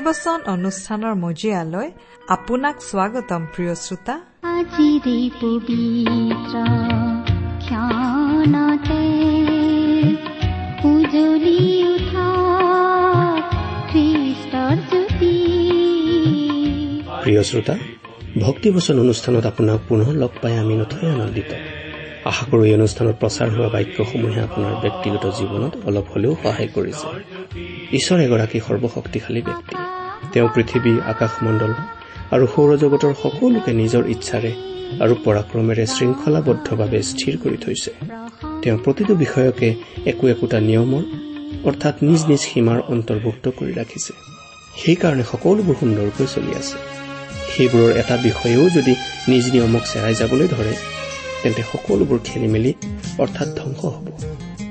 ভক্তিবচন অনুষ্ঠানৰ মজিয়ালৈ আপোনাক স্বাগতম প্ৰিয় শ্ৰোতা। আজিৰে পবিত্ৰ ক্ষণতে উজলি উঠা খ্ৰীষ্টৰ জ্যোতি। প্ৰিয় শ্ৰোতা ভক্তিবচন অনুষ্ঠানত আপোনাক পুনৰ লগ পাই আমি নথৈ আনন্দিত। আশা কৰোঁ এই অনুষ্ঠানত প্ৰচাৰ হোৱা বাক্যসমূহে আপোনাৰ ব্যক্তিগত জীৱনত অলপ হ'লেও সহায় কৰিছে। ঈশ্বৰ এগৰাকী সৰ্বশক্তিশালী ব্যক্তি। তেওঁ পৃথিৱী আকাশমণ্ডল আৰু সৌৰজগতৰ সকলোকে নিজৰ ইচ্ছাৰে আৰু পৰাক্ৰমেৰে শৃংখলাবদ্ধভাৱে স্থিৰ কৰি থৈছে। তেওঁ প্ৰতিটো বিষয়কে একো একোটা নিয়মৰ অৰ্থাৎ নিজ নিজ সীমাৰ অন্তৰ্ভুক্ত কৰি ৰাখিছে। সেইকাৰণে সকলোবোৰ সুন্দৰকৈ চলি আছে। সেইবোৰৰ এটা বিষয়েও যদি নিজ নিয়মক চেৰাই যাবলৈ ধৰে তেন্তে সকলোবোৰ খেলি মেলি অৰ্থাৎ ধ্বংস হ'ব।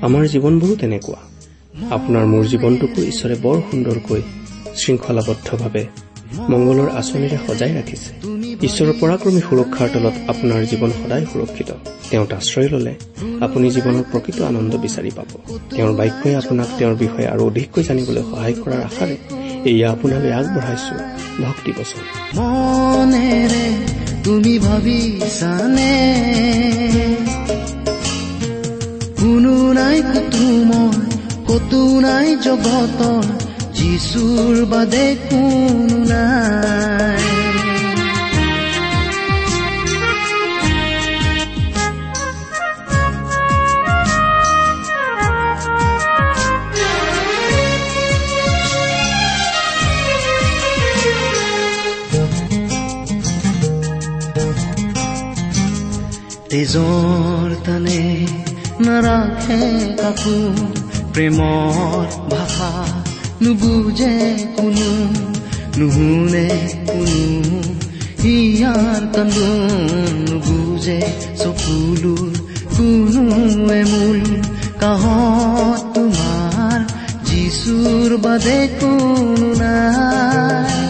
আমাৰ জীৱনবোৰো তেনেকুৱা। আপোনাৰ মোৰ জীৱনটোকো ঈশ্বৰে বৰ সুন্দৰকৈ শৃংখলাবদ্ধভাৱে মংগলৰ আঁচনিৰে সজাই ৰাখিছে। ঈশ্বৰৰ পৰাক্ৰমী সুৰক্ষাৰ তলত আপোনাৰ জীৱন সদায় সুৰক্ষিত। তেওঁত আশ্ৰয় ললে আপুনি জীৱনৰ প্ৰকৃত আনন্দ বিচাৰি পাব। তেওঁৰ বাক্যই আপোনাক তেওঁৰ বিষয়ে আৰু অধিককৈ জানিবলৈ সহায় কৰাৰ আশাৰে এয়া আপোনালৈ আগবঢ়াইছো ভক্তি বচন। মনেৰে তুমি ভাবিছানে? কোনো নাই কতো মই কতো নাই জগতৰ যিচুৰ বাদে কোনো নাই। তেজৰ তানে নাৰাখে কাকো প্ৰেমৰ ভাষা নুবুজে কোনো নুশুনে কোনো হিয়াৰ কান্দোন নুবুজে চকুলোৰ কোনোৱে মূল কাহত তোমাৰ যিচুৰ বাদে কোনো নাই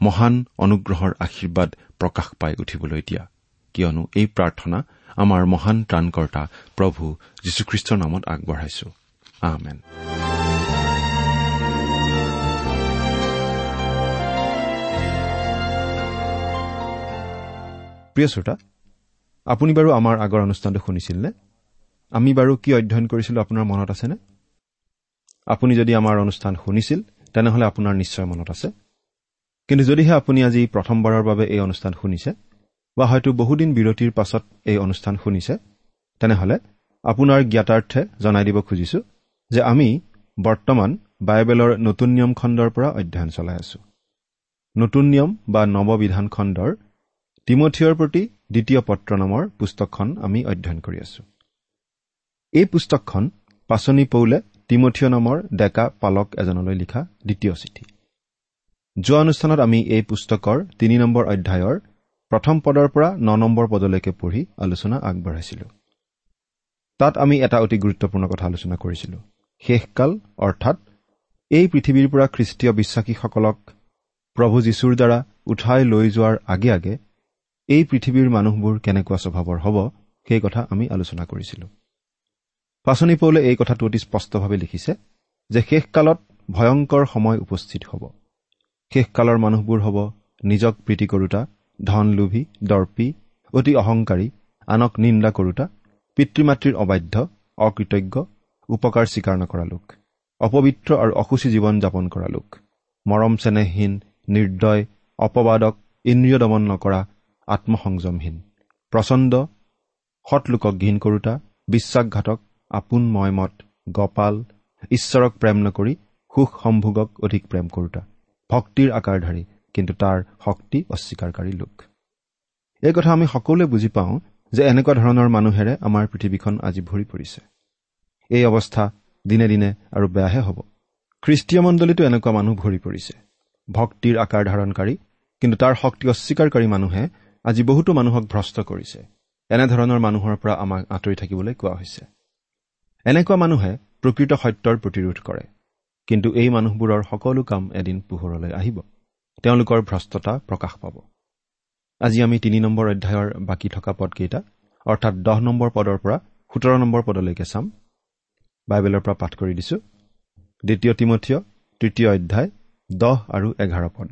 মহান অনুগ্ৰহৰ আশীৰ্বাদ প্ৰকাশ পাই উঠিবলৈ দিয়া। কিয়নো এই প্ৰাৰ্থনা আমাৰ মহান ত্ৰাণকৰ্তা প্ৰভু যীশুখ্ৰীষ্টৰ নামত আগবঢ়াইছো। আমেন। প্ৰিয় শ্ৰোতা আপুনি বাৰু আমাৰ আগৰ অনুষ্ঠানটো শুনিছিল নে আমি বাৰু কি অধ্যয়ন কৰিছিলো আপোনাৰ মনত আছেনে? আপুনি যদি আমাৰ অনুষ্ঠান শুনিছিল তেনেহলে আপোনাৰ নিশ্চয় মনত আছে। কিন্তু যদিহে আপুনি আজি প্ৰথমবাৰৰ বাবে এই অনুষ্ঠান শুনিছে বা হয়তো বহুদিন বিৰতিৰ পাছত এই অনুষ্ঠান শুনিছে তেনেহলে আপোনাৰ জ্ঞাতাৰ্থে জনাই দিব খুজিছো যে আমি বৰ্তমান বাইবেলৰ নতুন নিয়ম খণ্ডৰ পৰা অধ্যয়ন চলাই আছো। নতুন নিয়ম বা নৱবিধান খণ্ডৰ তিমঠিয়ৰ প্ৰতি দ্বিতীয় পত্ৰ নামৰ পুস্তকখন আমি অধ্যয়ন কৰি আছো। এই পুস্তকখন পাচনি পৌলে তিমঠিয় নামৰ ডেকা পালক এজনলৈ লিখা দ্বিতীয় চিঠি। যোৱা অনুষ্ঠানত আমি এই পুস্তকৰ তিনি নম্বৰ অধ্যায়ৰ প্ৰথম পদৰ পৰা ন নম্বৰ পদলৈকে পঢ়ি আলোচনা আগবঢ়াইছিলো। তাত আমি এটা অতি গুৰুত্বপূৰ্ণ কথা আলোচনা কৰিছিলো। শেষকাল অৰ্থাৎ এই পৃথিৱীৰ পৰা খ্ৰীষ্টীয় বিশ্বাসীসকলক প্ৰভু যীশুৰ দ্বাৰা উঠাই লৈ যোৱাৰ আগে আগে এই পৃথিৱীৰ মানুহবোৰ কেনেকুৱা স্বভাৱৰ হ'ব সেই কথা আমি আলোচনা কৰিছিলো। পাচনি পৌলে এই কথাটো অতি স্পষ্টভাৱে লিখিছে যে শেষকালত ভয়ংকৰ সময় উপস্থিত হ'ব। শেষকালৰ মানুহবোৰ হ'ব নিজক প্ৰীতি কৰোতা ধন লোভী দৰ্পী অতি অহংকাৰী আনক নিন্দা কৰোতা পিতৃ মাতৃৰ অবাধ্য অকৃতজ্ঞ উপকাৰ স্বীকাৰ নকৰা লোক অপবিত্ৰ আৰু অসুচী জীৱন যাপন কৰা লোক মৰম চেনেহহীন নিৰ্দয় অপবাদক ইন্দ্ৰিয় দমন নকৰা আত্মসংযমহীন প্ৰচণ্ড সৎলোকক ঘীন কৰোতা বিশ্বাসঘাতক আপোন ময়মত গপাল ঈশ্বৰক প্ৰেম নকৰি সুখ সম্ভোগক অধিক প্ৰেম কৰোতা। ভক্তিৰ আকাৰধাৰী কিন্তু তাৰ শক্তি অস্বীকাৰকাৰী লোক। এই কথা আমি সকলোৱে বুজি পাওঁ যে এনেকুৱা ধৰণৰ মানুহেৰে আমাৰ পৃথিৱীখন আজি ভৰি পৰিছে। এই অৱস্থা দিনে দিনে আৰু বেয়াহে হ'ব। খ্ৰীষ্টীয় মণ্ডলীতো এনেকুৱা মানুহ ভৰি পৰিছে। ভক্তিৰ আকাৰ ধাৰণকাৰী কিন্তু তাৰ শক্তি অস্বীকাৰকাৰী মানুহে আজি বহুতো মানুহক ভ্ৰষ্ট কৰিছে। এনেধৰণৰ মানুহৰ পৰা আমাক আঁতৰি থাকিবলৈ কোৱা হৈছে। এনেকুৱা মানুহে প্ৰকৃত সত্যৰ প্ৰতিৰোধ কৰে। কিন্তু এই মানুহবোৰৰ সকলো কাম এদিন পোহৰলৈ আহিব। তেওঁলোকৰ ভ্ৰষ্টতা প্ৰকাশ পাব। আজি আমি তিনি নম্বৰ অধ্যায়ৰ বাকী থকা পদকেইটা অৰ্থাৎ দহ নম্বৰ পদৰ পৰা সোতৰ নম্বৰ পদলৈকে চাম। বাইবেলৰ পৰা পাঠ কৰি দিছো। দ্বিতীয় তিমঠীয় তৃতীয় অধ্যায় দহ আৰু এঘাৰ পদ।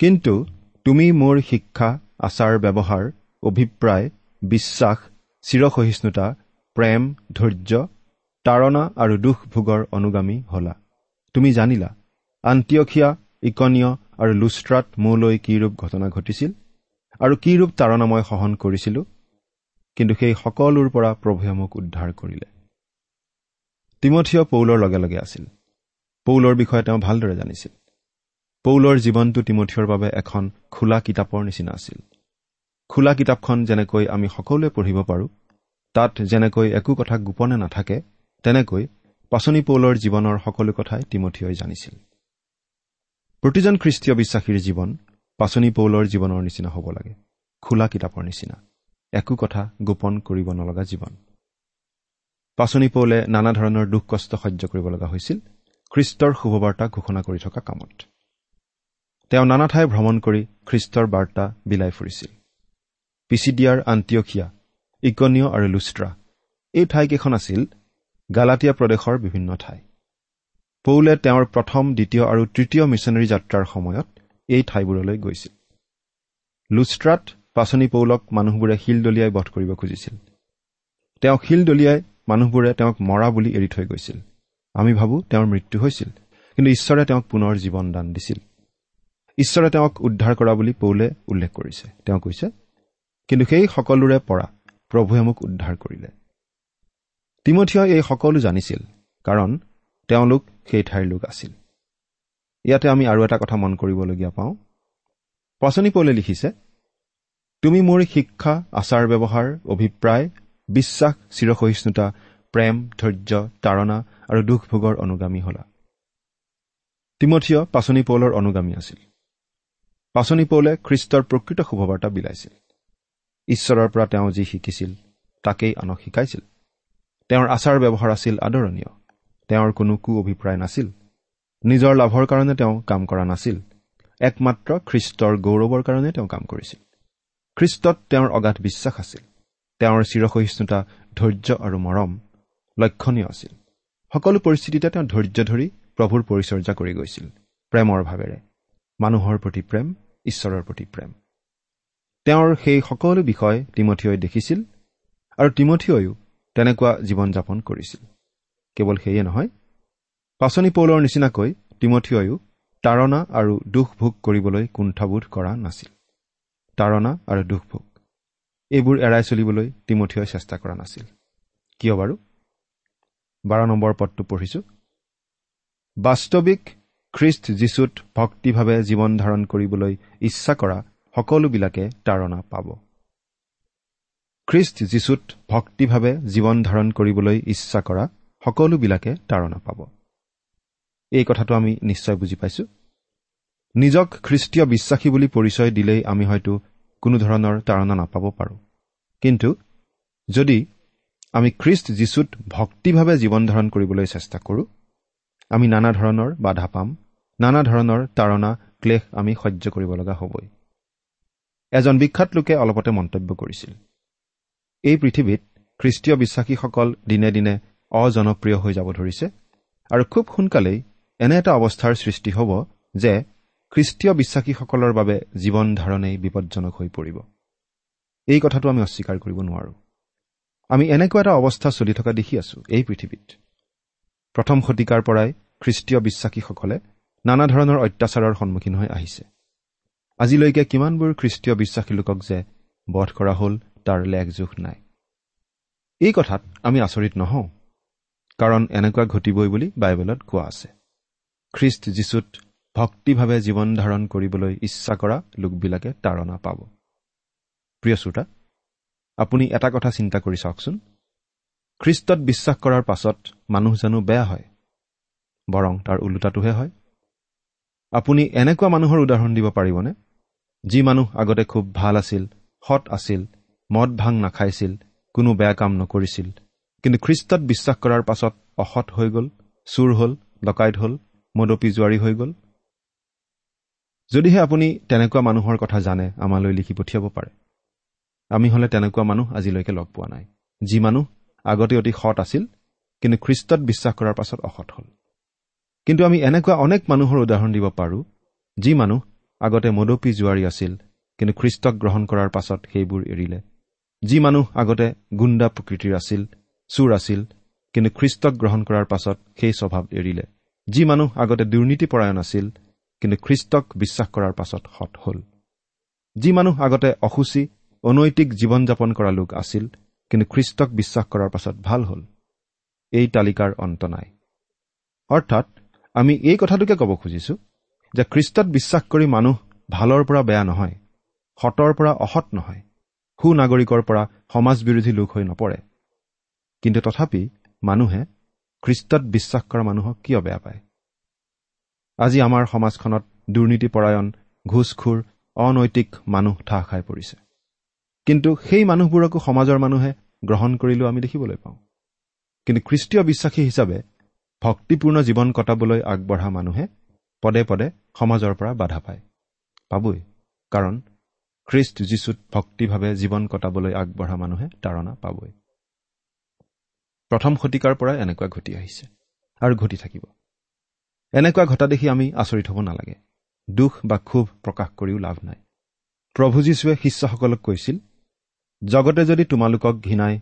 কিন্তু তুমি মোৰ শিক্ষা আচাৰ ব্যৱহাৰ অভিপ্ৰায় বিশ্বাস চিৰসহিষ্ণুতা প্ৰেম ধৈৰ্য তাৰণা আৰু দুখ ভোগৰ অনুগামী হলা। তুমি জানিলা আন্তিয়সীয়া ইকনীয় আৰু লুষ্ট্ৰাত মোলৈ কি ৰূপ ঘটনা ঘটিছিল আৰু কি ৰূপ তাৰণা মই সহন কৰিছিলো কিন্তু সেই সকলোৰ পৰা প্ৰভুৱে মোক উদ্ধাৰ কৰিলে। তিমঠিয় পৌলৰ লগে লগে আছিল। পৌলৰ বিষয়ে তেওঁ ভালদৰে জানিছিল। পৌলৰ জীৱনটো তিমঠিয়ৰ বাবে এখন খোলা কিতাপৰ নিচিনা আছিল। খোলা কিতাপখন যেনেকৈ আমি সকলোৱে পঢ়িব পাৰোঁ তাত যেনেকৈ একো কথা গোপনে নাথাকে তেনেকৈ পাচনি পৌলৰ জীৱনৰ সকলো কথাই তিমঠিয়ই জানিছিল। প্ৰতিজন খ্ৰীষ্টীয় বিশ্বাসীৰ জীৱন পাচনি পৌলৰ জীৱনৰ নিচিনা হ'ব লাগে খোলা কিতাপৰ নিচিনা। একো কথা গোপন কৰিব নলগা জীৱন। পাচনি পৌলে নানা ধৰণৰ দুখ কষ্ট সহ্য কৰিব লগা হৈছিল খ্ৰীষ্টৰ শুভবাৰ্তা ঘোষণা কৰি থকা কামত। তেওঁ নানা ঠাই ভ্ৰমণ কৰি খ্ৰীষ্টৰ বাৰ্তা বিলাই ফুৰিছিল। পিচিডিয়াৰ আন্তিয়সীয়া ইকনীয় আৰু লুষ্ট্ৰা এই ঠাইকেইখন আছিল গালাটীয়া প্ৰদেশৰ বিভিন্ন ঠাই। পৌলে তেওঁৰ প্ৰথম দ্বিতীয় আৰু তৃতীয় মিছনেৰী যাত্ৰাৰ সময়ত এই ঠাইবোৰলৈ গৈছিল। লুষ্ট্ৰাত পাচনি পৌলক মানুহবোৰে শিল দলিয়াই বধ কৰিব খুজিছিল। তেওঁক শিল দলিয়াই মানুহবোৰে তেওঁক মৰা বুলি এৰি থৈ গৈছিল। আমি ভাবোঁ তেওঁৰ মৃত্যু হৈছিল কিন্তু ঈশ্বৰে তেওঁক পুনৰ জীৱন দান দিছিল। ঈশ্বৰে তেওঁক উদ্ধাৰ কৰা বুলি পৌলে উল্লেখ কৰিছে। তেওঁ কৈছে কিন্তু সেই সকলোৰে পৰা প্ৰভুৱে মোক উদ্ধাৰ কৰিলে। তিমঠিয় এই সকলো জানিছিল কাৰণ তেওঁলোক সেই ঠাইৰ লোক আছিল। ইয়াতে আমি আৰু এটা কথা মন কৰিবলগীয়া পাওঁ। পচনি পৌলে লিখিছে তুমি মোৰ শিক্ষা আচাৰ ব্যৱহাৰ অভিপ্ৰায় বিশ্বাস চিৰসহিষ্ণুতা প্ৰেম ধৈৰ্য তাৰণা আৰু দুখ ভোগৰ অনুগামী হলা। তিমঠিয় পাচনি পৌলৰ অনুগামী আছিল। পাচনি পৌলে খ্ৰীষ্টৰ প্ৰকৃত শুভবাৰ্তা বিলাইছিল। ঈশ্বৰৰ পৰা তেওঁ যি শিকিছিল তাকেই আনক শিকাইছিল। তেওঁৰ আচাৰ ব্যৱহাৰ আছিল আদৰণীয়। তেওঁৰ কোনো কু অভিপ্ৰায় নাছিল। নিজৰ লাভৰ কাৰণে তেওঁ কাম কৰা নাছিল। একমাত্ৰ খ্ৰীষ্টৰ গৌৰৱৰ কাৰণে তেওঁ কাম কৰিছিল। খ্ৰীষ্টত তেওঁৰ অগাধ বিশ্বাস আছিল। তেওঁৰ চিৰসহিষ্ণুতা ধৈৰ্য আৰু মৰম লক্ষণীয় আছিল। সকলো পৰিস্থিতিতে তেওঁ ধৈৰ্য ধৰি প্ৰভুৰ পৰিচৰ্যা কৰি গৈছিল প্ৰেমৰ ভাৱেৰে। মানুহৰ প্ৰতি প্ৰেম ঈশ্বৰৰ প্ৰতি প্ৰেম। তেওঁৰ সেই সকলো বিষয় তিমঠিয়ই দেখিছিল আৰু তিমঠিয়ইও তেনেকুৱা জীৱন যাপন কৰিছিল। কেৱল সেয়ে নহয় পাচনি পৌলৰ নিচিনাকৈ তিমঠিয়ইও তাৰণা আৰু দুখ ভোগ কৰিবলৈ কুণ্ঠাবোধ কৰা নাছিল। তাৰণা আৰু দুখ ভোগ এইবোৰ এৰাই চলিবলৈ তিমঠিয়ই চেষ্টা কৰা নাছিল। কিয় বাৰু? বাৰ নম্বৰ পদটো পঢ়িছো। বাস্তৱিক খ্ৰীষ্ট যীশুত ভক্তিভাৱে জীৱন ধাৰণ কৰিবলৈ ইচ্ছা কৰা সকলোবিলাকে তাৰণা পাব। খ্ৰীষ্ট যীশুত ভক্তিভাৱে জীৱন ধাৰণ কৰিবলৈ ইচ্ছা কৰা সকলোবিলাকে তাৰণা পাব। এই কথাটো আমি নিশ্চয় বুজি পাইছো। নিজক খ্ৰীষ্টীয় বিশ্বাসী বুলি পৰিচয় দিলেই আমি হয়তো কোনো ধৰণৰ তাৰণা নাপাব পাৰোঁ। কিন্তু যদি আমি খ্ৰীষ্ট যীশুত ভক্তিভাৱে জীৱন ধাৰণ কৰিবলৈ চেষ্টা কৰোঁ আমি নানা ধৰণৰ বাধা পাম নানা ধৰণৰ তাৰণা ক্লেশ আমি সহ্য কৰিব লগা হ'বই। এজন বিখ্যাত লোকে অলপতে মন্তব্য কৰিছিল। এই পৃথিৱীত খ্ৰীষ্টীয় বিশ্বাসীসকল দিনে দিনে অজনপ্ৰিয় হৈ যাব ধৰিছে আৰু খুব সোনকালেই এনে এটা অৱস্থাৰ সৃষ্টি হ'ব যে খ্ৰীষ্টীয় বিশ্বাসীসকলৰ বাবে জীৱন ধাৰণেই বিপদজনক হৈ পৰিব। এই কথাটো আমি অস্বীকাৰ কৰিব নোৱাৰোঁ। আমি এনেকুৱা এটা অৱস্থা চলি থকা দেখি আছো এই পৃথিৱীত। প্ৰথম শতিকাৰ পৰাই খ্ৰীষ্টীয় বিশ্বাসীসকলে নানা ধৰণৰ অত্যাচাৰৰ সন্মুখীন হৈ আহিছে। আজিলৈকে কিমানবোৰ খ্ৰীষ্টীয় বিশ্বাসী লোকক যে বধ কৰা হ'ল তাৰ লেখ জোখ নাই। এই কথাত আমি আচৰিত নহওঁ কাৰণ এনেকুৱা ঘটিবই বুলি বাইবেলত কোৱা আছে। খ্ৰীষ্ট যীশুত ভক্তিভাৱে জীৱন ধাৰণ কৰিবলৈ ইচ্ছা কৰা লোকবিলাকে তাৰণা পাব। প্ৰিয় শ্ৰোতা আপুনি এটা কথা চিন্তা কৰি চাওকচোন। খ্ৰীষ্টত বিশ্বাস কৰাৰ পাছত মানুহ জানো বেয়া হয় বৰং তাৰ ওলোটাটোহে হয়? আপুনি এনেকুৱা মানুহৰ উদাহৰণ দিব পাৰিবনে? যি মানুহ আগতে খুব ভাল আছিল সৎ আছিল মদ ভাং নাখাইছিল কোনো বেয়া কাম নকৰিছিল। কিন্তু খ্ৰীষ্টত বিশ্বাস কৰাৰ পাছত অসৎ হৈ গ'ল চুৰ হ'ল ডকাইত হ'ল মদপি জোৱাৰী হৈ গ'ল। যদিহে আপুনি তেনেকুৱা মানুহৰ কথা জানে আমালৈ লিখি পঠিয়াব পাৰে। আমি হ'লে তেনেকুৱা মানুহ আজিলৈকে লগ পোৱা নাই। যি মানুহ আগতে অতি সৎ আছিল কিন্তু খ্ৰীষ্টত বিশ্বাস কৰাৰ পাছত অসৎ হ'ল। কিন্তু আমি এনেকুৱা অনেক মানুহৰ উদাহৰণ দিব পাৰোঁ যি মানুহ আগতে মদপি জোৱাৰী আছিল কিন্তু খ্ৰীষ্টক গ্ৰহণ কৰাৰ পাছত সেইবোৰ এৰিলে। যি মানুহ আগতে গুণ্ডা প্ৰকৃতিৰ আছিল চোৰ আছিল কিন্তু খ্ৰীষ্টক গ্ৰহণ কৰাৰ পাছত সেই স্বভাৱ এৰিলে। যি মানুহ আগতে দুৰ্নীতিপৰায়ণ আছিল কিন্তু খ্ৰীষ্টক বিশ্বাস কৰাৰ পাছত সৎ হ'ল। যি মানুহ আগতে অসুচী অনৈতিক জীৱন যাপন কৰা লোক আছিল কিন্তু খ্ৰীষ্টক বিশ্বাস কৰাৰ পাছত ভাল হ'ল। এই তালিকাৰ অন্ত নাই। অৰ্থাৎ আমি এই কথাটোকে ক'ব খুজিছো যে খ্ৰীষ্টত বিশ্বাস কৰি মানুহ ভালৰ পৰা বেয়া নহয় সতৰ পৰা অসৎ নহয়। সু নাগৰিকৰ পৰা সমাজ বিৰোধী লোক হৈ নপৰে। কিন্তু তথাপি মানুহে খ্ৰীষ্টত বিশ্বাস কৰা মানুহক কিয় বেয়া পায়? আজি আমাৰ সমাজখনত দুৰ্নীতিপৰায়ণ ঘোচখোৰ অনৈতিক মানুহ ঠাহ খাই পৰিছে। কিন্তু সেই মানুহবোৰকো সমাজৰ মানুহে গ্ৰহণ কৰিলেও আমি দেখিবলৈ পাওঁ। কিন্তু খ্ৰীষ্টীয় বিশ্বাসী হিচাপে ভক্তিপূৰ্ণ জীৱন কটাবলৈ আগবঢ়া মানুহে পদে পদে সমাজৰ পৰা বাধা পায়। পাবই। কাৰণ খ্ৰীষ্ট যীশুত ভক্তিভাৱে জীৱন কটাবলৈ আগবঢ়া মানুহে তাৰণা পাবই। প্ৰথম শতিকাৰ পৰাই এনেকুৱা ঘটি আহিছে আৰু ঘটি থাকিব। এনেকুৱা ঘটা দেখি আমি আচৰিত হ'ব নালাগে। দুখ বা ক্ষোভ প্ৰকাশ কৰিও লাভ নাই। প্ৰভু যীশুৱে শিষ্যসকলক কৈছিল জগতে যদি তোমালোকক ঘৃণাই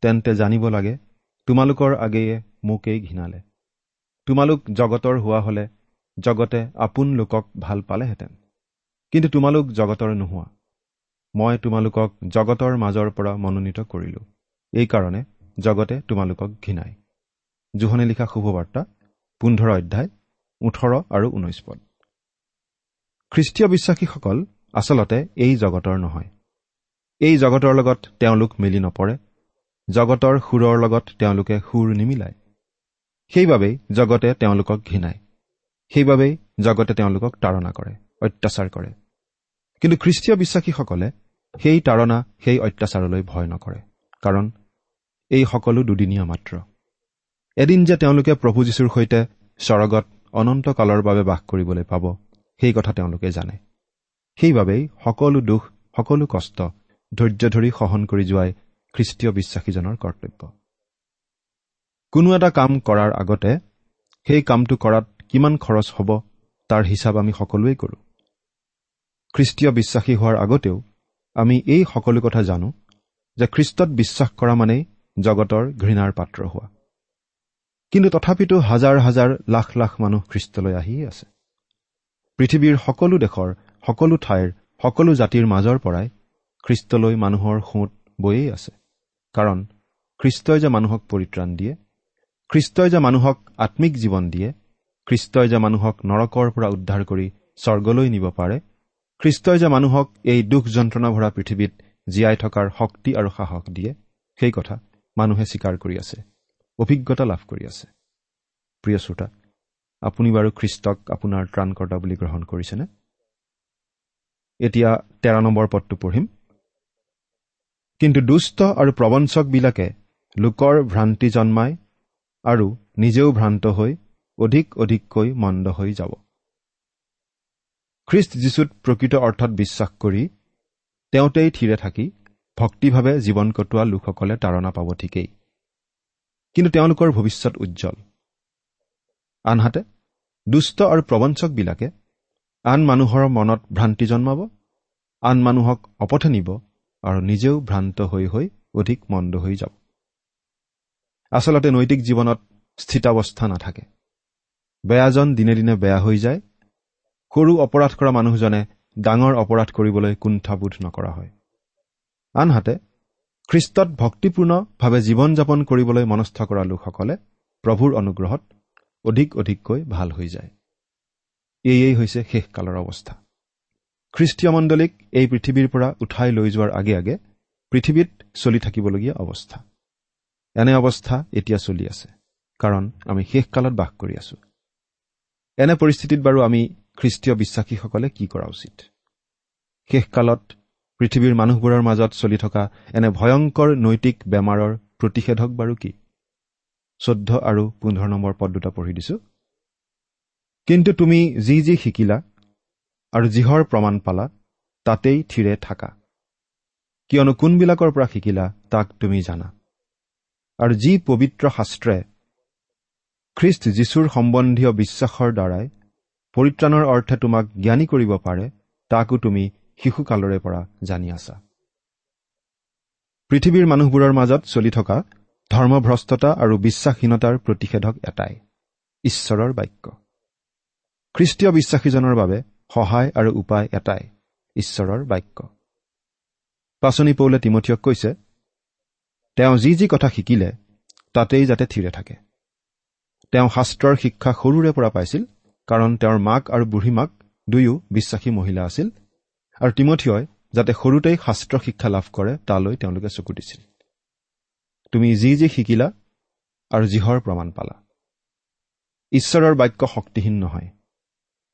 তেন্তে জানিব লাগে তোমালোকৰ আগেয়ে মোকেই ঘৃণালে। তোমালোক জগতৰ হোৱা হলে জগতে আপোন লোকক ভাল পালেহেঁতেন। কিন্তু তোমালোক জগতৰ নোহোৱা। মই তোমালোকক জগতৰ মাজৰ পৰা মনোনীত কৰিলো। এইকাৰণে জগতে তোমালোকক ঘৃণাই জোহনে লিখা শুভবাৰ্তা পোন্ধৰ অধ্যায় ওঠৰ আৰু ঊনৈছ পদ। খ্ৰীষ্টীয় বিশ্বাসীসকল আচলতে এই জগতৰ নহয়। এই জগতৰ লগত তেওঁলোক মিলি নপৰে। জগতৰ সুৰৰ লগত তেওঁলোকে সুৰ নিমিলায়। সেইবাবেই জগতে তেওঁলোকক ঘৃণায়। সেইবাবেই জগতে তেওঁলোকক তাৰণা কৰে অত্যাচাৰ কৰে। কিন্তু খ্ৰীষ্টীয় বিশ্বাসীসকলে সেই তাৰণা সেই অত্যাচাৰলৈ ভয় নকৰে কাৰণ এই সকলো দুদিনীয়া মাত্ৰ। এদিন যে তেওঁলোকে প্ৰভু যীশুৰ সৈতে স্বৰগত অনন্তকালৰ বাবে বাস কৰিবলৈ পাব সেই কথা তেওঁলোকে জানে। সেইবাবেই সকলো দুখ সকলো কষ্ট ধৈৰ্য ধৰি সহন কৰি যোৱাই খ্ৰীষ্টীয় বিশ্বাসীজনৰ কৰ্তব্য। কোনো এটা কাম কৰাৰ আগতে সেই কামটো কৰাত কিমান খৰচ হ'ব তাৰ হিচাপ আমি সকলোৱেই কৰোঁ। খ্ৰীষ্টীয় বিশ্বাসী হোৱাৰ আগতেও আমি এই সকলো কথা জানো যে খ্ৰীষ্টত বিশ্বাস কৰা মানেই জগতৰ ঘৃণাৰ পাত্ৰ হোৱা। কিন্তু তথাপিতো হাজাৰ হাজাৰ লাখ লাখ মানুহ খ্ৰীষ্টলৈ আহিয়ে আছে। পৃথিৱীৰ সকলো দেশৰ সকলো ঠাইৰ সকলো জাতিৰ মাজৰ পৰাই খ্ৰীষ্টলৈ মানুহৰ সোঁত বয়েই আছে। কাৰণ খ্ৰীষ্টই যে মানুহক পৰিত্ৰাণ দিয়ে খ্ৰীষ্টই যে মানুহক আত্মিক জীৱন দিয়ে খ্ৰীষ্টই যে মানুহক নৰকৰ পৰা উদ্ধাৰ কৰি স্বৰ্গলৈ নিব পাৰে খ্ৰীষ্টই যে মানুহক এই দুখ যন্ত্ৰণা ভৰা পৃথিৱীত জীয়াই থকাৰ শক্তি আৰু সাহস দিয়ে সেই কথা মানুহে স্বীকাৰ কৰি আছে অভিজ্ঞতা লাভ কৰি আছে। প্ৰিয় শ্ৰোতা আপুনি বাৰু খ্ৰীষ্টক আপোনাৰ ত্ৰাণকৰ্তা বুলি গ্ৰহণ কৰিছেনে? এতিয়া তেৰ নম্বৰ পদটো পঢ়িম। কিন্তু দুষ্ট আৰু প্ৰবঞ্চকবিলাকে লোকৰ ভ্ৰান্তি জন্মায় আৰু নিজেও ভ্ৰান্ত হৈ অধিক অধিককৈ মন্দ হৈ যাব। খ্ৰীষ্ট যীশুত প্ৰকৃত অৰ্থত বিশ্বাস কৰি তেওঁতেই থিৰে থাকি ভক্তিভাৱে জীৱন কটোৱা লোকসকলে তাৰণা পাব ঠিকেই। কিন্তু তেওঁলোকৰ ভৱিষ্যত উজ্জ্বল। আনহাতে দুষ্ট আৰু প্ৰবঞ্চকবিলাকে আন মানুহৰ মনত ভ্ৰান্তি জন্মাব আন মানুহক অপথে নিব আৰু নিজেও ভ্ৰান্ত হৈ হৈ অধিক মন্দ হৈ যাব। আচলতে নৈতিক জীৱনত স্থিতাৱস্থা নাথাকে। বেয়াজন দিনে দিনে বেয়া হৈ যায় সৰু অপৰাধ কৰা মানুহজনে ডাঙৰ অপৰাধ কৰিবলৈ কুণ্ঠাবোধ নকৰা হয়। আনহাতে খ্ৰীষ্টত ভক্তিপূৰ্ণভাৱে জীৱন যাপন কৰিবলৈ মনস্থ কৰা লোকসকলে প্ৰভুৰ অনুগ্ৰহত অধিক অধিককৈ ভাল হৈ যায়। এয়েই হৈছে শেষকালৰ অৱস্থা। খ্ৰীষ্টীয় মণ্ডলীক এই পৃথিৱীৰ পৰা উঠাই লৈ যোৱাৰ আগে আগে পৃথিৱীত চলি থাকিবলগীয়া অৱস্থা। এনে অৱস্থা এতিয়া চলি আছে কাৰণ আমি শেষকালত বাস কৰি আছো। এনে পৰিস্থিতিত বাৰু আমি খ্ৰীষ্টীয় বিশ্বাসীসকলে কি কৰা উচিত? শেষকালত পৃথিৱীৰ মানুহবোৰৰ মাজত চলি থকা এনে ভয়ংকৰ নৈতিক বেমাৰৰ প্ৰতিষেধক বাৰু কি? চৈধ্য আৰু পোন্ধৰ নম্বৰ পদ দুটা পঢ়ি দিছো। কিন্তু তুমি যি যি শিকিলা আৰু যিহৰ প্ৰমাণ পালা তাতেই থিৰে থাকা। কিয়নো কোনবিলাকৰ পৰা শিকিলা তাক তুমি জানা। আৰু যি পবিত্ৰ শাস্ত্ৰে খ্ৰীষ্ট যীশুৰ সম্বন্ধীয় বিশ্বাসৰ দ্বাৰাই পৰিত্ৰাণৰ অৰ্থে তোমাক জ্ঞানী কৰিব পাৰে তাকো তুমি শিশুকালৰে পৰা জানি আছা। পৃথিৱীৰ মানুহবোৰৰ মাজত চলি থকা ধৰ্মভ্ৰষ্টতা আৰু বিশ্বাসহীনতাৰ প্ৰতিষেধক এটাই ঈশ্বৰৰ বাক্য। খ্ৰীষ্টীয় বিশ্বাসীজনৰ বাবে সহায় আৰু উপায় এটাই ঈশ্বৰৰ বাক্য। পাচনি পৌলে তিমঠিয়ক কৈছে তেওঁ যি যি কথা শিকিলে তাতেই যাতে থিৰে থাকে। তেওঁ শাস্ত্ৰৰ শিক্ষা সৰুৰে পৰা পাইছিল কাৰণ তেওঁৰ মাক আৰু বুঢ়ী মাক দুয়ো বিশ্বাসী মহিলা আছিল আৰু তিমঠিয়ই যাতে সৰুতেই শাস্ত্ৰ শিক্ষা লাভ কৰে তালৈ তেওঁলোকে চকু দিছিল। তুমি যি যি শিকিলা আৰু যিহৰ প্ৰমাণ পালা। ঈশ্বৰৰ বাক্য শক্তিহীন নহয়।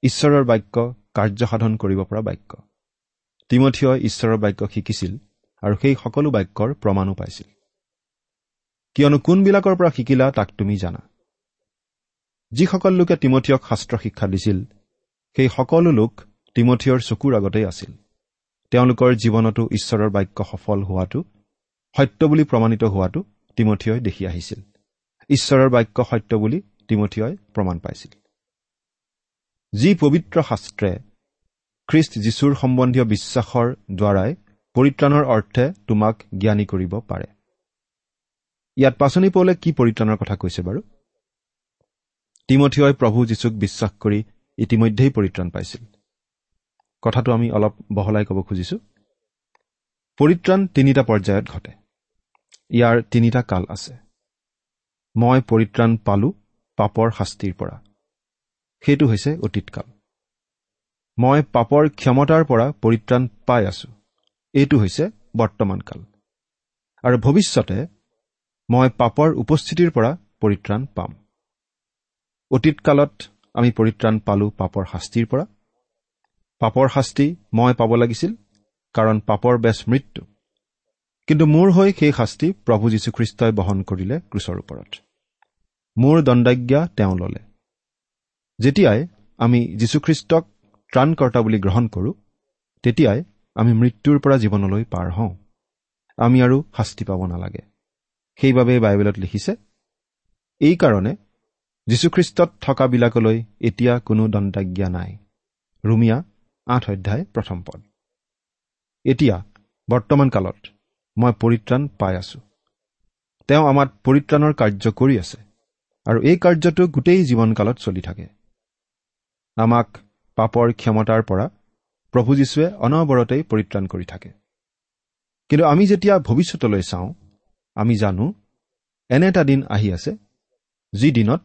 ঈশ্বৰৰ বাক্য কাৰ্যসাধন কৰিব পৰা বাক্য। তিমঠিয়ই ঈশ্বৰৰ বাক্য শিকিছিল আৰু সেই সকলো বাক্যৰ প্ৰমাণো পাইছিল। কিয়নো কোনবিলাকৰ পৰা শিকিলা তাক তুমি জানা। যিসকল লোকে তিমঠিয়ক শাস্ত্ৰ শিক্ষা দিছিল সেই সকলো লোক তিমঠিয়ৰ চকুৰ আগতেই আছিল। তেওঁলোকৰ জীৱনতো ঈশ্বৰৰ বাক্য সফল হোৱাটো সত্য বুলি প্ৰমাণিত হোৱাটো তিমঠিয়ই দেখি আহিছিল। ঈশ্বৰৰ বাক্য সত্য বুলি তিমঠিয়ই প্ৰমাণ পাইছিল। যি পবিত্ৰ শাস্ত্ৰে খ্ৰীষ্ট যীশুৰ সম্বন্ধীয় বিশ্বাসৰ দ্বাৰাই পৰিত্ৰাণৰ অৰ্থে তোমাক জ্ঞানী কৰিব পাৰে। ইয়াত পাচনি পৌলে কি পৰিত্ৰাণৰ কথা কৈছে বাৰু? তিমঠিয়ই প্ৰভু যীশুক বিশ্বাস কৰি ইতিমধ্যেই পৰিত্ৰাণ পাইছিল। কথাটো আমি অলপ বহলাই ক'ব খুজিছো। পৰিত্ৰাণ তিনিটা পৰ্যায়ত ঘটে। ইয়াৰ তিনিটা কাল আছে। মই পৰিত্ৰাণ পালো পাপৰ শাস্তিৰ পৰা। সেইটো হৈছে অতীতকাল। মই পাপৰ ক্ষমতাৰ পৰা পৰিত্ৰাণ পাই আছো। এইটো হৈছে বৰ্তমান কাল। আৰু ভৱিষ্যতে মই পাপৰ উপস্থিতিৰ পৰা পৰিত্ৰাণ পাম। অতীতকালত আমি পৰিত্ৰাণ পালো পাপৰ শাস্তিৰ পৰা। পাপৰ শাস্তি মই পাব লাগিছিল কাৰণ পাপৰ বেচ মৃত্যু। কিন্তু মোৰ হৈ সেই শাস্তি প্ৰভু যীশুখ্ৰীষ্টই বহন কৰিলে ক্ৰুচৰ ওপৰত। মোৰ দণ্ডাজ্ঞা তেওঁ ললে। যেতিয়াই আমি যীশুখ্ৰীষ্টক ত্ৰাণকৰ্তা বুলি গ্ৰহণ কৰোঁ তেতিয়াই আমি মৃত্যুৰ পৰা জীৱনলৈ পাৰ হওঁ। আমি আৰু শাস্তি পাব নালাগে। সেইবাবে বাইবেলত লিখিছে এইকাৰণে যীশুখ্ৰীষ্টত থকাবিলাকলৈ এতিয়া কোনো দণ্ডাজ্ঞা নাই। ৰুমিয়া আঠ অধ্যায় প্ৰথম পদ। এতিয়া বৰ্তমান কালত মই পৰিত্ৰাণ পাই আছো। তেওঁ আমাক পৰিত্ৰাণৰ কাৰ্য কৰি আছে আৰু এই কাৰ্যটো গোটেই জীৱনকালত চলি থাকে। আমাক পাপৰ ক্ষমতাৰ পৰা প্ৰভু যীশুৱে অনবৰতেই পৰিত্ৰাণ কৰি থাকে। কিন্তু আমি যেতিয়া ভৱিষ্যতলৈ চাওঁ আমি জানো এনে এটা দিন আহি আছে যি দিনত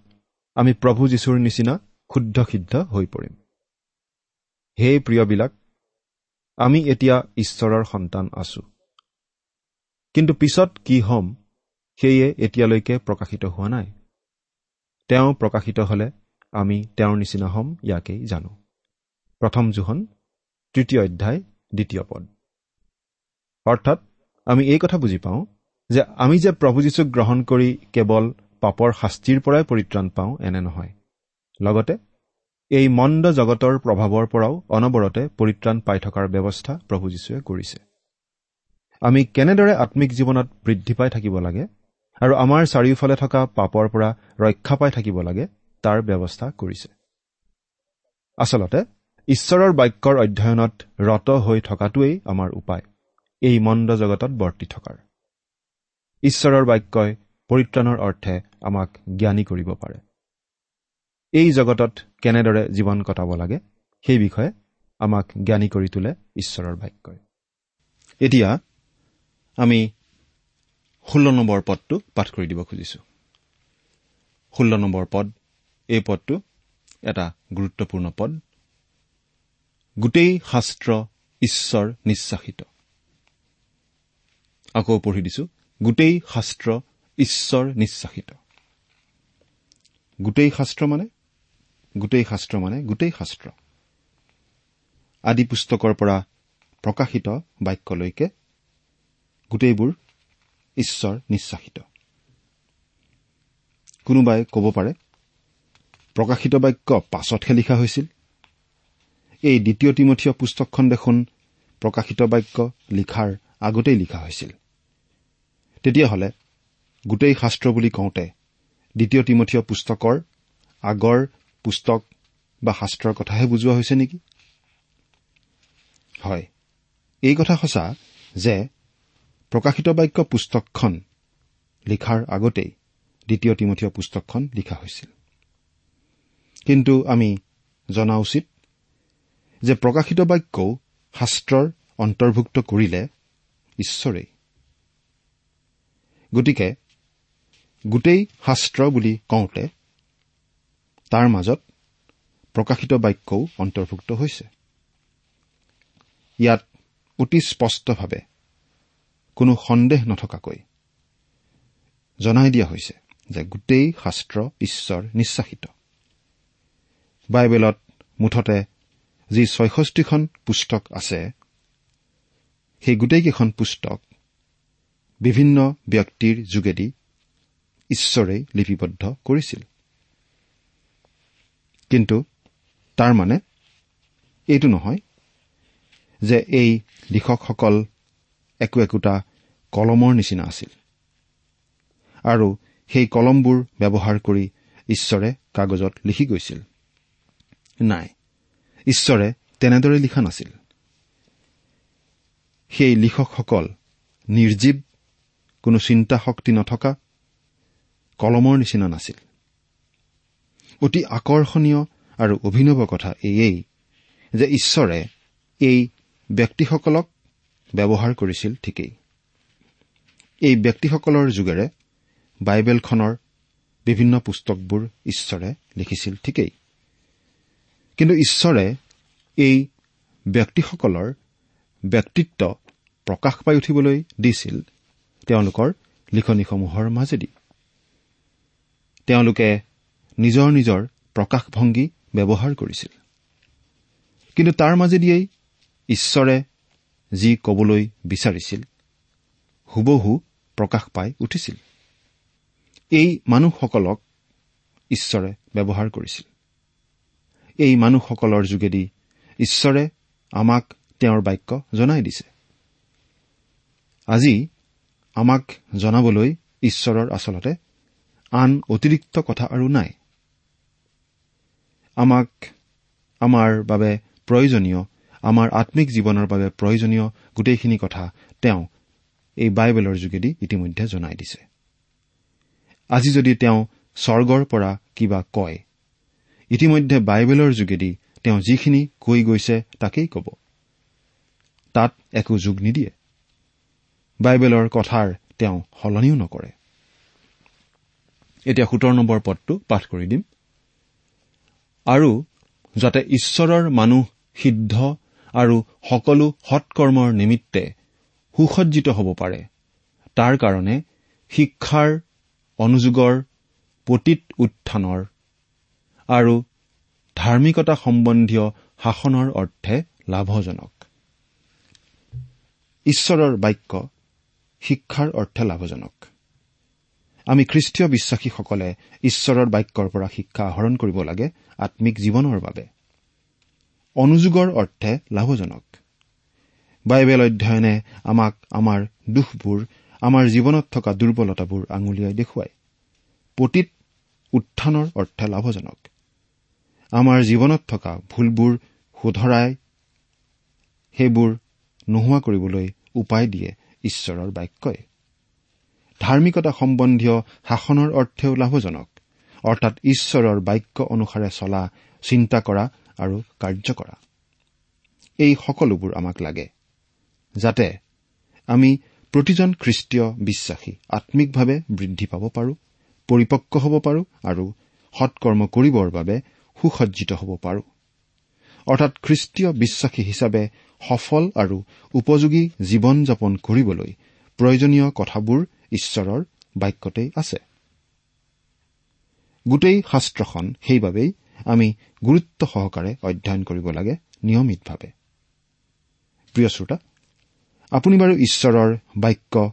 আমি প্ৰভু যীশুৰ নিচিনা শুদ্ধ সিদ্ধ হৈ পৰিম। হে প্ৰিয়বিলাক আমি এতিয়া ঈশ্বৰৰ সন্তান আছো। কিন্তু পিছত কি হ'ম সেয়ে এতিয়ালৈকে প্ৰকাশিত হোৱা নাই। তেওঁ প্ৰকাশিত হলে আমি তেওঁৰ নিচিনা হ'ম ইয়াকেই জানো। প্ৰথম জোহন তৃতীয় অধ্যায় দ্বিতীয় পদ। অৰ্থাৎ আমি এই কথা বুজি পাওঁ যে আমি যে প্ৰভু যীশুক গ্ৰহণ কৰি কেৱল পাপৰ শাস্তিৰ পৰাই পৰিত্ৰাণ পাওঁ এনে নহয়। লগতে এই মন্দ জগতৰ প্ৰভাৱৰ পৰাও অনবৰতে পৰিত্ৰাণ পাই থকাৰ ব্যৱস্থা প্ৰভু যীশুৱে কৰিছে। আমি কেনেদৰে আত্মিক জীৱনত বৃদ্ধি পাই থাকিব লাগে আৰু আমাৰ চাৰিওফালে থকা পাপৰ পৰা ৰক্ষা পাই থাকিব লাগে তাৰ ব্যৱস্থা কৰিছে। আচলতে ঈশ্বৰৰ বাক্যৰ অধ্যয়নত ৰত হৈ থকাটোৱেই আমাৰ উপায় এই মন্দ জগতত বৰ্তি থকাৰ। ঈশ্বৰৰ বাক্যই পৰিত্ৰাণৰ অৰ্থে আমাক জ্ঞানী কৰিব পাৰে। এই জগতত কেনেদৰে জীৱন কটাব লাগে সেই বিষয়ে আমাক জ্ঞানী কৰি তোলে ঈশ্বৰৰ বাক্যই। এতিয়া আমি ষোল্ল নম্বৰ পদটো পাঠ কৰি দিব খুজিছো। ষোল্ল নম্বৰ পদ এই পদটো এটা গুৰুত্বপূৰ্ণ পদ। গোটেই শাস্ত্ৰ ঈশ্বৰ নিশ্বাসিত। আকৌ পঢ়ি দিছো। গোটেই শাস্ত্ৰ ঈশ্বৰ নিশ্বাসিত। গোটেই শাস্ত্ৰ মানে? গোটেই শাস্ত্ৰ মানে? গোটেই শাস্ত্ৰ। আদি পুস্তকৰ পৰা প্ৰকাশিত বাক্যলৈকে গোটেইবোৰ ঈশ্বৰ নিশ্বাসিত। কোনোবাই ক'ব পাৰে প্ৰকাশিত বাক্য পাছতহে লিখা হৈছিল। এই দ্বিতীয় তিমঠীয় পুস্তকখন দেখোন প্ৰকাশিত বাক্য লিখাৰ আগতেই লিখা হৈছিল। তেতিয়াহ'লে গোটেই শাস্ত্ৰ বুলি কওঁতে দ্বিতীয় তিমঠীয় পুস্তকৰ আগৰ পুস্তক বা শাস্ত্ৰৰ কথাহে বুজোৱা হৈছে নেকি? হয়। এই কথা সঁচা যে প্ৰকাশিত বাক্য পুস্তকখন লিখাৰ আগতেই দ্বিতীয় তিমঠীয় পুস্তকখন লিখা হৈছিল। কিন্তু আমি জনা উচিত যে প্ৰকাশিত বাক্যও শাস্ত্ৰৰ অন্তৰ্ভুক্ত কৰিলে ঈশ্বৰেই। গতিকে গোটেই শাস্ত্ৰ বুলি কওঁতে তাৰ মাজত প্ৰকাশিত বাক্যও অন্তৰ্ভুক্ত হৈছে। ইয়াত অতি স্পষ্টভাৱে কোনো সন্দেহ নথকাকৈ জনাই দিয়া হৈছে যে গোটেই শাস্ত্ৰ ঈশ্বৰ নিশ্বাসিত। বাইবেলত মুঠতে যি ছয়ষষ্ঠিখন পুস্তক আছে সেই গোটেইকেইখন পুস্তক বিভিন্ন ব্যক্তিৰ যোগেদি ঈশ্বৰেই লিপিবদ্ধ কৰিছিল। কিন্তু তাৰ মানে এইটো নহয় যে এই লিখকসকল একো একোটা কলমৰ নিচিনা আছিল। আৰু সেই কলমবোৰ ব্যৱহাৰ কৰি ঈশ্বৰে কাগজত লিখি গৈছিল। নাই ঈশ্বৰে তেনেদৰে লিখা নাছিল। সেই লিখকসকল নিৰ্জীৱ কোনো চিন্তা শক্তি নথকা কলমৰ নিচিনা নাছিল। অতি আকৰ্ষণীয় আৰু অভিনৱ কথা এয়েই যে ঈশ্বৰে এই ব্যক্তিসকলক ব্যৱহাৰ কৰিছিল ঠিকেই। এই ব্যক্তিসকলৰ যোগেৰে বাইবেলখনৰ বিভিন্ন পুস্তকবোৰ ঈশ্বৰে লিখিছিল ঠিকেই। কিন্তু ঈশ্বৰে এই ব্যক্তিসকলৰ ব্যক্তিত্ব প্ৰকাশ পাই উঠিবলৈ দিছিল তেওঁলোকৰ লিখনিসমূহৰ মাজেদি। তেওঁলোকে নিজৰ নিজৰ প্ৰকাশভংগী ব্যৱহাৰ কৰিছিল। কিন্তু তাৰ মাজেদিয়েই ঈশ্বৰে যি কবলৈ বিচাৰিছিল হুবহু প্ৰকাশ পাই উঠিছিল। এই মানুহসকলক ঈশ্বৰে ব্যৱহাৰ কৰিছিল। এই মানুহসকলৰ যোগেদি ঈশ্বৰে আমাক তেওঁৰ বাক্য জনাই দিছে। আজি আমাক জনাবলৈ ঈশ্বৰৰ আচলতে আন অতিৰিক্ত কথা আৰু নাই। আমাক আমাৰ বাবে প্ৰয়োজনীয় আমাৰ আম্মিক জীৱনৰ বাবে প্ৰয়োজনীয় গোটেইখিনি কথা তেওঁ এই বাইবেলৰ যোগেদি ইতিমধ্যে জনাই দিছে। আজি যদি তেওঁ স্বৰ্গৰ পৰা কিবা কয় ইতিমধ্যে বাইবেলৰ যোগেদি তেওঁ যিখিনি কৈ গৈছে তাকেই কব। তাত একো যোগ নিদিয়ে। বাইবেলৰ কথাৰ তেওঁ সলনিও নকৰে। এতিয়া সোতৰ নম্বৰ পদটো পাঠ কৰি দিম। আৰু যাতে ঈশ্বৰৰ মানুহ সিদ্ধ আৰু সকলো সৎকৰ্মৰ নিমিত্তে সুসজ্জিত হ'ব পাৰে তাৰ কাৰণে শিক্ষাৰ অনুযোগৰ পতীত উত্থানৰ আৰু ধাৰ্মিকতা সম্বন্ধীয় শাসনৰ অৰ্থে লাভজনক। ঈশ্বৰৰ বাক্য শিক্ষাৰ অৰ্থে লাভজনক। আমি খ্ৰীষ্টীয় বিশ্বাসীসকলে ঈশ্বৰৰ বাক্যৰ পৰা শিক্ষা আহৰণ কৰিব লাগে আম্মিক জীৱনৰ বাবে। অনুযোগৰ অৰ্থে লাভজনক। বাইবেল অধ্যয়নে আমাক আমাৰ দুখবোৰ আমাৰ জীৱনত থকা দুৰ্বলতাবোৰ আঙুলিয়াই দেখুৱায়। পতীত উত্থানৰ অৰ্থে লাভজনক। আমাৰ জীৱনত থকা ভুলবোৰ শুধৰাই সেইবোৰ নোহোৱা কৰিবলৈ উপায় দিয়ে ঈশ্বৰৰ বাক্যই। ধাৰ্মিকতা সম্বন্ধীয় শাসনৰ অৰ্থেও লাভজনক অৰ্থাৎ ঈশ্বৰৰ বাক্য অনুসাৰে চলা চিন্তা কৰা আৰু কাৰ্য কৰা। এই সকলোবোৰ আমাক লাগে যাতে আমি প্ৰতিজন খ্ৰীষ্টীয় বিশ্বাসী আম্মিকভাৱে বৃদ্ধি পাব পাৰো পৰিপক্ক হ'ব পাৰো আৰু সৎকৰ্ম কৰিবৰ বাবে সুসজ্জিত হ'ব পাৰো। অৰ্থাৎ খ্ৰীষ্টীয় বিশ্বাসী হিচাপে সফল আৰু উপযোগী জীৱন যাপন কৰিবলৈ প্ৰয়োজনীয় কথাবোৰ ঈশ্বৰৰ বাক্যতেই আছে। গোটেই শাস্ত্ৰখন সেইবাবেই আমি গুৰুত্ব সহকাৰে অধ্যয়ন কৰিব লাগে নিয়মিতভাৱে। প্ৰিয় শ্ৰোতা আপুনি বাৰু ঈশ্বৰৰ বাক্য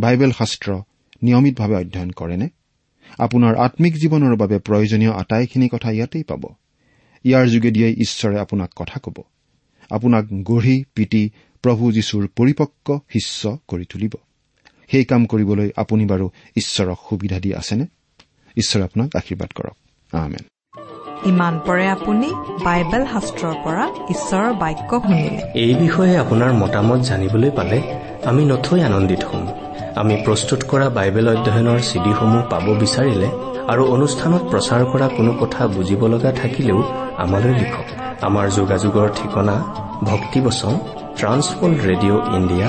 বাইবেল শাস্ত্ৰ নিয়মিতভাৱে অধ্যয়ন কৰেনে? আপোনাৰ আম্মিক জীৱনৰ বাবে প্ৰয়োজনীয় আটাইখিনি কথা ইয়াতেই পাব। ইয়াৰ যোগেদিয়ে ঈশ্বৰে আপোনাক কথা কব। আপোনাক গঢ়ি পিটি প্ৰভু যীশুৰ পৰিপক্ক শিষ্য কৰি তুলিব। সেই কাম কৰিবলৈ আপুনি বাৰু ঈশ্বৰক সুবিধা দি আছেনে? ঈশ্বৰে আপোনাক আশীৰ্বাদ কৰক। ইমান পৰে আপুনি বাইবেল শাস্ত্ৰৰ পৰা ঈশ্বৰৰ বাক্য শুনিলে এই বিষয়ে আপোনাৰ মতামত জানিবলৈ পালে আমি নথৈ আনন্দিত হ'ম। আমি প্ৰস্তুত কৰা বাইবেল অধ্যয়নৰ চিডিসমূহ পাব বিচাৰিলে আৰু অনুষ্ঠানত প্ৰচাৰ কৰা কোনো কথা বুজিব লগা থাকিলেও আমালৈ লিখক। আমাৰ যোগাযোগৰ ঠিকনা ভক্তিবচন ট্ৰান্সৱৰ্ল্ড ৰেডিঅ' ইণ্ডিয়া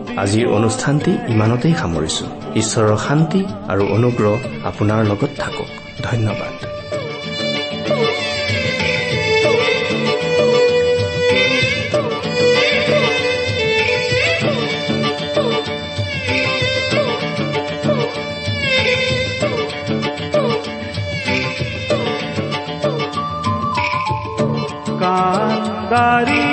আজিৰ অনুষ্ঠানটি ইমানতেই সামৰিছো। ঈশ্বৰৰ শান্তি আৰু অনুগ্ৰহ আপোনাৰ লগত থাকক। ধন্যবাদ। কান্দাৰি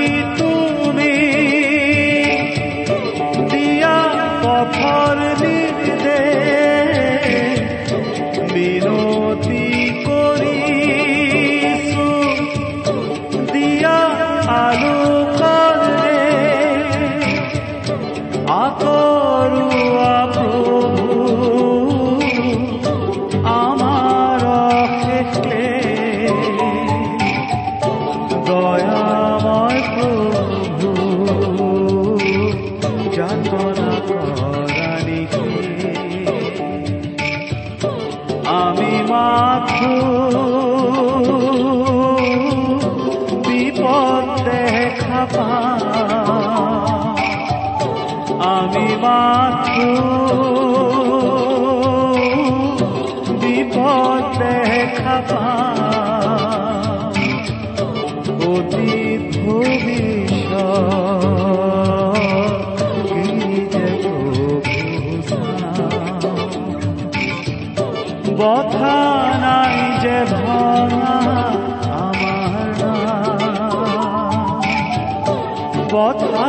মাত্র বিপদ দেখা পা অতীত ভবিষ্যৎ কি যে বথা নাই যে ভাঙা আমার না বথা